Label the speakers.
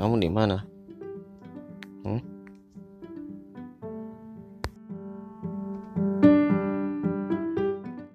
Speaker 1: Kamu di mana? Hmm?